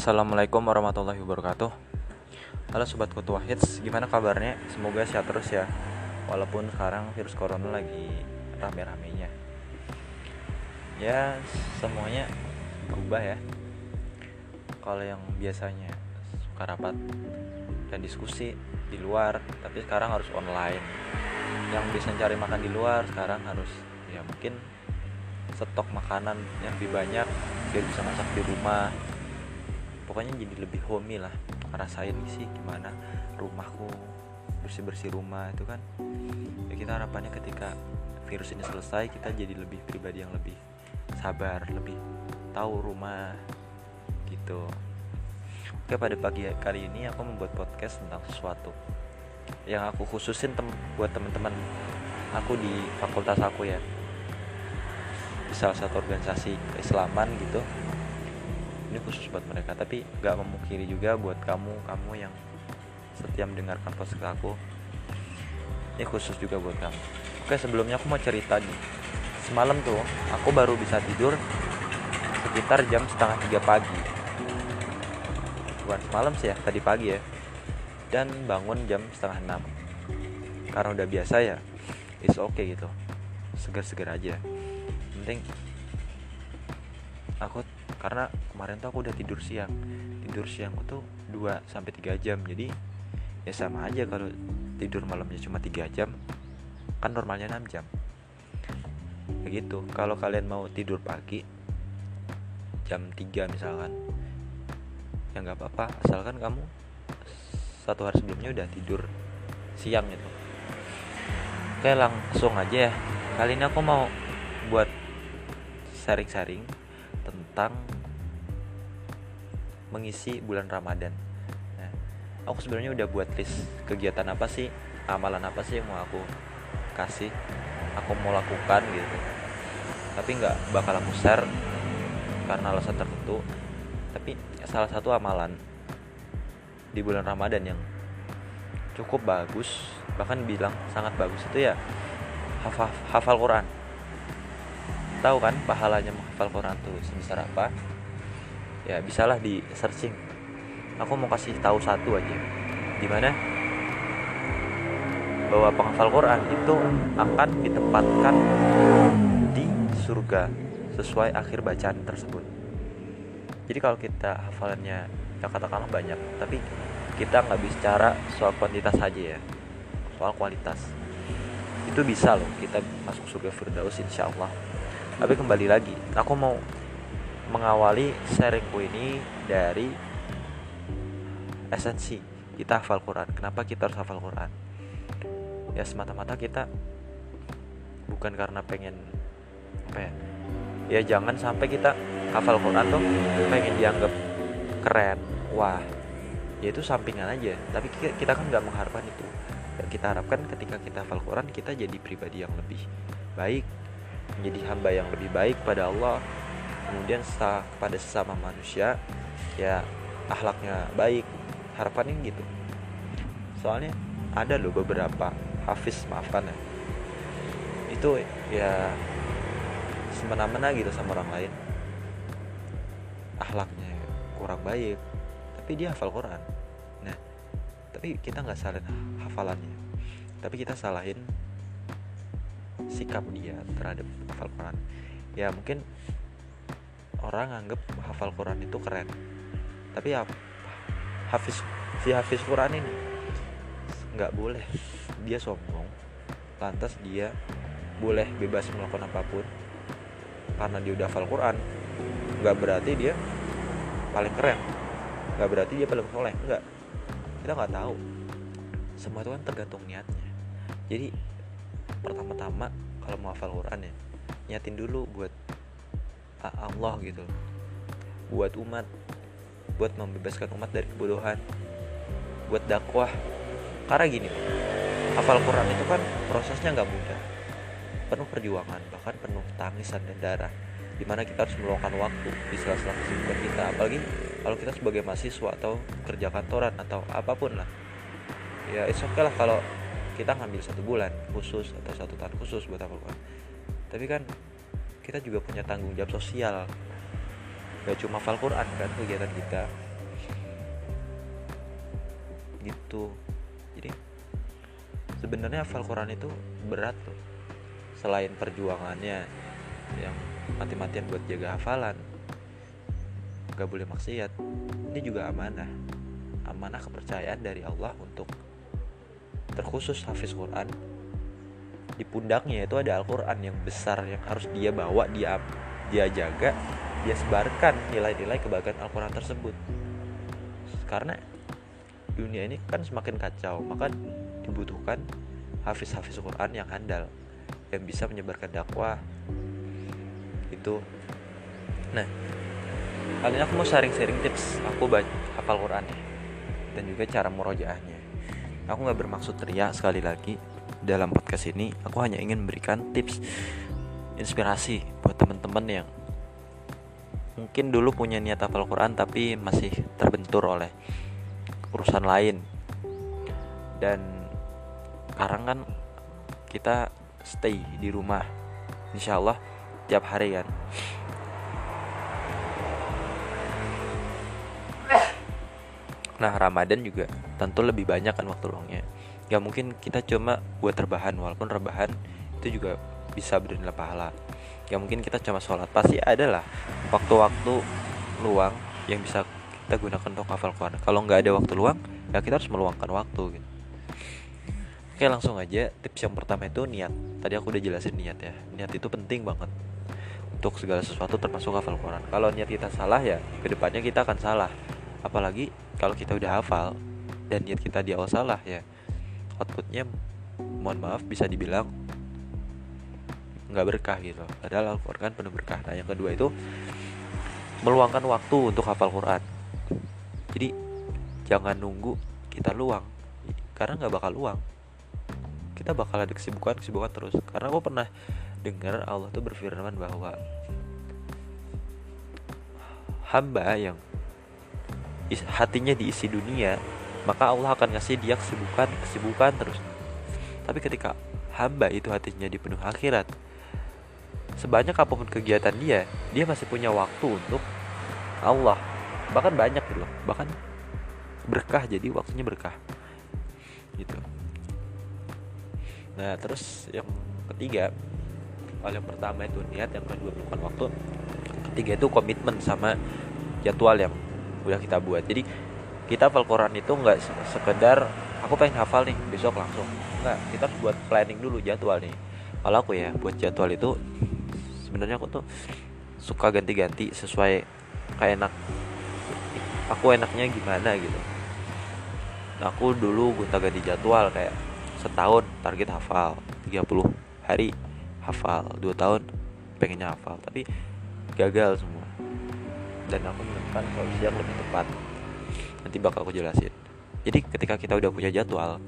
Assalamualaikum warahmatullahi wabarakatuh. Halo Sobat Kutu Hits, gimana kabarnya? Semoga sehat terus ya Walaupun sekarang virus corona lagi rame-ramenya. Ya semuanya berubah ya. Kalau yang biasanya suka rapat dan diskusi di luar Tapi sekarang harus online. Yang bisa cari makan di luar sekarang harus ya mungkin stok makanan yang lebih banyak biar bisa masak di rumah pokoknya jadi lebih homey lah. Rasain sih gimana rumahku bersih bersih rumah itu kan. Ya kita harapannya ketika virus ini selesai kita jadi lebih pribadi yang lebih sabar lebih tahu rumah gitu. Oke pada pagi kali ini aku membuat podcast tentang sesuatu yang aku khususin tem buat teman-teman aku di fakultas aku ya. Di salah satu organisasi keislaman gitu ini khusus buat mereka tapi nggak memungkiri juga buat kamu kamu yang setia mendengarkan podcast aku. Ini khusus juga buat kamu. Oke sebelumnya aku mau cerita nih. Semalam tuh aku baru bisa tidur sekitar jam setengah tiga pagi. Bukan semalam sih ya tadi pagi ya. Dan bangun jam setengah enam. Karena udah biasa ya oke okay gitu. Segar-segar aja. Penting aku karena kemarin tuh aku udah tidur siang. Tidur siangku tuh 2 sampai 3 jam. Jadi ya sama aja kalau tidur malamnya cuma 3 jam kan normalnya 6 jam. Begitu kalau kalian mau tidur pagi jam 3 misalkan ya nggak apa-apa. Asalkan kamu satu hari sebelumnya udah tidur siang gitu. Oke langsung aja ya. Kali ini aku mau buat sharing-sharing tentang mengisi bulan Ramadan. Nah, aku sebenarnya udah buat list kegiatan apa sih, amalan apa sih yang mau aku kasih, aku mau lakukan gitu. Tapi nggak bakal aku share karena alasan tertentu. Tapi salah satu amalan di bulan Ramadan yang cukup bagus, bahkan bilang sangat bagus itu ya hafal, hafal Quran. Tahu kan pahalanya menghafal Quran tuh sebesar apa? ya bisalah di searching. Aku mau kasih tahu satu aja. Di mana bahwa penghafal Quran itu akan ditempatkan di surga sesuai akhir bacaan tersebut. Jadi kalau kita hafalannya ya katakanlah banyak tapi kita nggak bicara soal kuantitas saja ya. Soal kualitas. Itu bisa loh kita masuk surga Firdaus insya Allah tapi kembali lagi aku mau mengawali sharingku ini dari esensi kita hafal Quran. Kenapa kita harus hafal Quran? Ya semata-mata kita bukan karena pengen apa ya? Ya jangan sampai kita hafal Quran tuh pengen dianggap keren, wah. Ya itu sampingan aja. Tapi kita kan nggak mengharapkan itu. Kita harapkan ketika kita hafal Quran kita jadi pribadi yang lebih baik, menjadi hamba yang lebih baik pada Allah, kemudian setelah kepada sesama manusia ya akhlaknya baik harapannya gitu. Soalnya ada loh beberapa hafiz maafkan ya. Itu ya semena-mena gitu sama orang lain. Akhlaknya kurang baik tapi dia hafal Quran. Nah tapi kita nggak salahin hafalannya. Tapi kita salahin sikap dia terhadap hafal Quran. Ya mungkin orang anggap hafal Quran itu keren. Tapi ya hafiz si hafiz Quran ini nggak boleh. Dia sombong. Lantas dia boleh bebas melakukan apa pun. Karena dia udah hafal Quran nggak berarti dia paling keren. Nggak berarti dia paling soleh. Nggak. Kita nggak tahu. Semua itu kan tergantung niatnya. Jadi pertama-tama kalau mau hafal Quran ya niatin dulu buat Allah gitu. Buat umat. Buat membebaskan umat dari kebodohan. Buat dakwah. Karena gini hafal Quran itu kan prosesnya nggak mudah. Penuh perjuangan bahkan penuh tangisan dan darah. Di mana kita harus meluangkan waktu di sela-sela kesibukan kita. Apalagi kalau kita sebagai mahasiswa atau kerja kantoran atau apa pun lah. Ya it's okay lah kalau kita ngambil satu bulan khusus atau satu tahun khusus buat Quran tapi kan kita juga punya tanggung jawab sosial. Gak cuma hafal Quran kan kegiatan kita. Gitu. Jadi sebenarnya hafal Quran itu berat tuh. Selain perjuangannya yang mati-matian buat jaga hafalan gak boleh maksiat ini juga amanah. Amanah kepercayaan dari Allah untuk terkhusus hafiz Quran di pundaknya itu ada Al-Quran yang besar yang harus dia bawa dia dia jaga dia sebarkan nilai-nilai kebahagiaan Al-Quran tersebut. Karena dunia ini kan semakin kacau maka dibutuhkan hafiz-hafiz Quran yang handal yang bisa menyebarkan dakwah. Itu. Nah kali ini aku mau sharing-sharing tips aku baca hafal Quran dan juga cara murojaahnya aku nggak bermaksud teriak sekali lagi. Dalam podcast ini aku hanya ingin memberikan tips inspirasi buat teman-teman yang mungkin dulu punya niat hafal Quran tapi masih terbentur oleh urusan lain. Dan sekarang kan kita stay di rumah insya Allah tiap hari kan nah Ramadan juga tentu lebih banyak kan waktu luangnya. Gak mungkin kita cuma buat rebahan walaupun rebahan itu juga bisa bernilai pahala. Gak mungkin kita cuma sholat pasti ada lah waktu-waktu luang yang bisa kita gunakan untuk hafal Quran. Kalau nggak ada waktu luang ya kita harus meluangkan waktu gitu. Oke langsung aja. Tips yang pertama itu niat. Tadi aku udah jelasin niat ya. Niat itu penting banget untuk segala sesuatu termasuk hafal Quran. Kalau niat kita salah ya ke depannya kita akan salah apalagi kalau kita udah hafal dan niat kita di awal salah ya outputnya mohon maaf bisa dibilang nggak berkah gitu. Padahal Al-Quran penuh berkah. Nah yang kedua itu meluangkan waktu untuk hafal Quran. Jadi jangan nunggu kita luang. Karena nggak bakal luang. Kita bakal ada kesibukan kesibukan terus. Karena aku pernah dengar Allah tuh berfirman bahwa hamba yang hatinya diisi dunia maka Allah akan ngasih dia kesibukan kesibukan terus. Tapi ketika hamba itu hatinya dipenuhi akhirat sebanyak apa pun kegiatan dia dia masih punya waktu untuk Allah. Bahkan banyak gitu loh bahkan berkah jadi waktunya berkah. Gitu. Nah terus yang ketiga hal yang pertama itu niat yang kedua bukan waktu. Ketiga itu komitmen sama jadwal yang udah kita buat. Jadi kita hafal Quran itu nggak sekedar aku pengen hafal nih besok langsung. Nggak kita harus buat planning dulu jadwal nih. Kalau aku ya buat jadwal itu sebenarnya aku tuh suka ganti-ganti sesuai kayak enak aku enaknya gimana gitu. Nah, aku dulu gonta ganti jadwal kayak setahun target hafal 30 hari hafal 2 tahun pengennya hafal tapi gagal semua dan aku menemukan solusi yang lebih tepat. Nanti bakal aku jelasin. Jadi ketika kita udah punya jadwal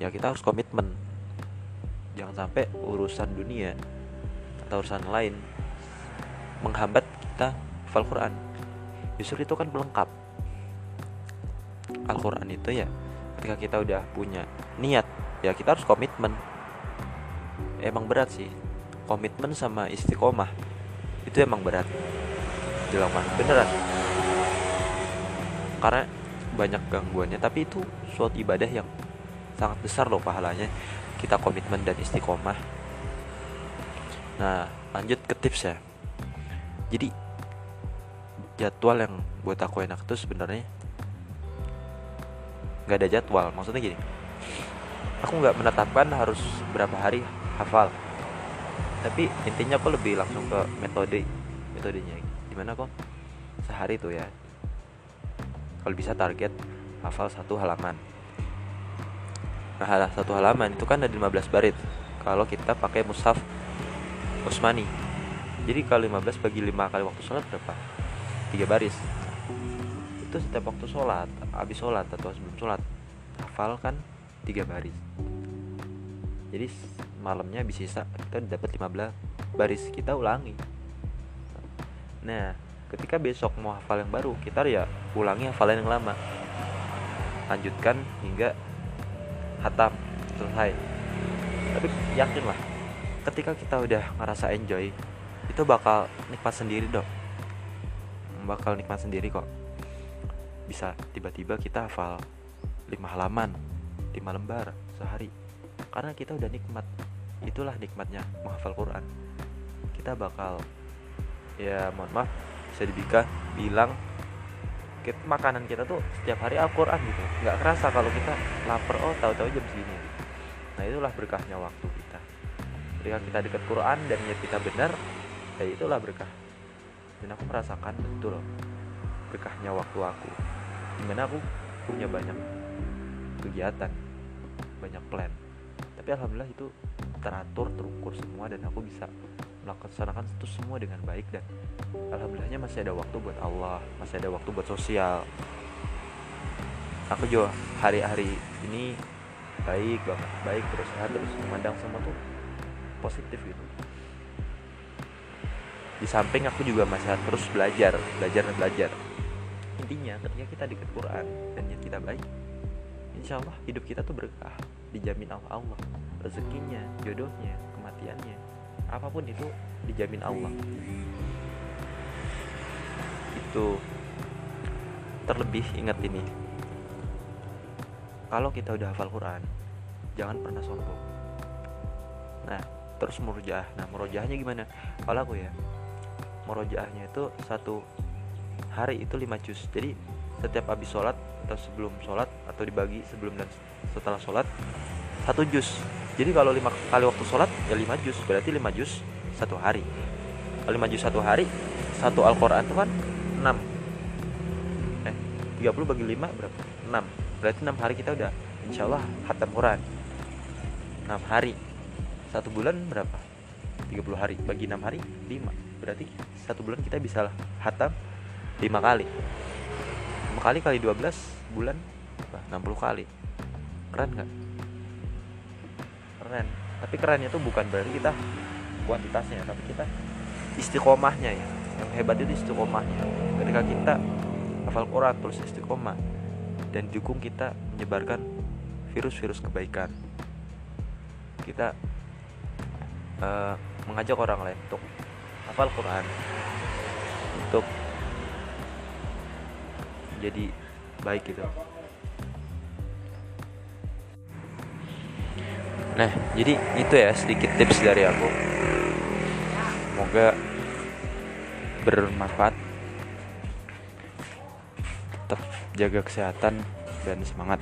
ya kita harus komitmen. Jangan sampai urusan dunia atau urusan lain menghambat kita hafal Quran. Justru itu kan pelengkap. Al-Quran itu ya ketika kita udah punya niat ya kita harus komitmen. Emang berat sih. Komitmen sama istiqomah itu emang berat dilakukan. Beneran karena banyak gangguannya tapi itu suatu ibadah yang sangat besar loh pahalanya. Kita komitmen dan istiqomah. Nah lanjut ke tips ya. Jadi jadwal yang buat aku enak tuh sebenarnya nggak ada jadwal. Maksudnya gini aku nggak menetapkan harus berapa hari hafal. Tapi intinya aku lebih langsung ke metode metodenya gimana kok? Sehari tuh ya. Kalau bisa target hafal satu halaman. Nah satu halaman itu kan ada 15 barit. Kalau kita pakai mushaf Usmani jadi kalau 15 bagi 5 kali waktu sholat berapa? 3 baris. Itu setiap waktu sholat habis sholat atau sebelum sholat hafal kan 3 baris. Jadi malamnya bisa kita dapat 15 baris. Kita ulangi nah ketika besok mau hafal yang baru kita ya ulangi hafalan yang lama. Lanjutkan hingga hatam selesai. Tapi yakin lah ketika kita udah ngerasa enjoy itu bakal nikmat sendiri dong bakal nikmat sendiri kok. Bisa tiba-tiba kita hafal 15 lima halaman lima lembar sehari. Karena kita udah nikmat. Itulah nikmatnya menghafal Quran. Kita bakal ya mohon maaf. Bisa dibika bilang kita, makanan kita tuh setiap hari Al-Quran gitu. Nggak kerasa kalau kita lapar oh tahu-tahu jam segini. Nah itulah berkahnya waktu kita. Ketika kita dekat Quran dan niat kita benar ya itulah berkah. Dan aku merasakan betul berkahnya waktu aku di mana aku punya banyak kegiatan banyak plan. Tapi alhamdulillah itu teratur terukur semua dan aku bisa melaksanakan itu semua dengan baik dan alhamdulillahnya masih ada waktu buat Allah masih ada waktu buat sosial. Aku juga hari-hari ini baik banget baik terus sehat terus memandang semua tuh positif gitu. Di samping aku juga masih terus belajar belajar dan belajar. Intinya ketika kita dekat Quran dan niat kita baik insya Allah hidup kita tuh berkah dijamin Allah Allah rezekinya jodohnya kematiannya apa pun itu dijamin Allah. Itu terlebih ingat ini. Kalau kita udah hafal Quran jangan pernah sombong. Nah terus murojaah nah murojaahnya gimana? Kalau aku ya murojaahnya itu satu hari itu lima juz. Jadi setiap habis sholat atau sebelum sholat atau dibagi sebelum dan setelah sholat satu juz jadi kalau lima kali waktu sholat ya lima juz. Berarti lima juz satu hari. Kalau lima juz satu hari satu Al-Quran itu kan enam. Eh 30 bagi lima berapa? Enam. Berarti enam hari kita udah insya Allah hatam Quran. Enam hari. Satu bulan berapa? 30 hari. Bagi enam hari lima. Berarti satu bulan kita bisa hatam lima kali. 5 kali kali 12 bulan enam 60 kali. Keren nggak keren. Tapi kerennya tuh bukan berarti kita kuantitasnya tapi kita istiqomahnya ya. Yang hebat itu istiqomahnya. Ketika kita hafal Quran terus istiqomah dan dukung kita menyebarkan virus-virus kebaikan. Kita uh, mengajak orang lain untuk hafal Quran untuk jadi baik gitu Nah, jadi itu ya sedikit tips dari aku. Semoga bermanfaat. Tetap jaga kesehatan dan semangat.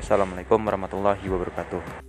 Assalamualaikum warahmatullahi wabarakatuh.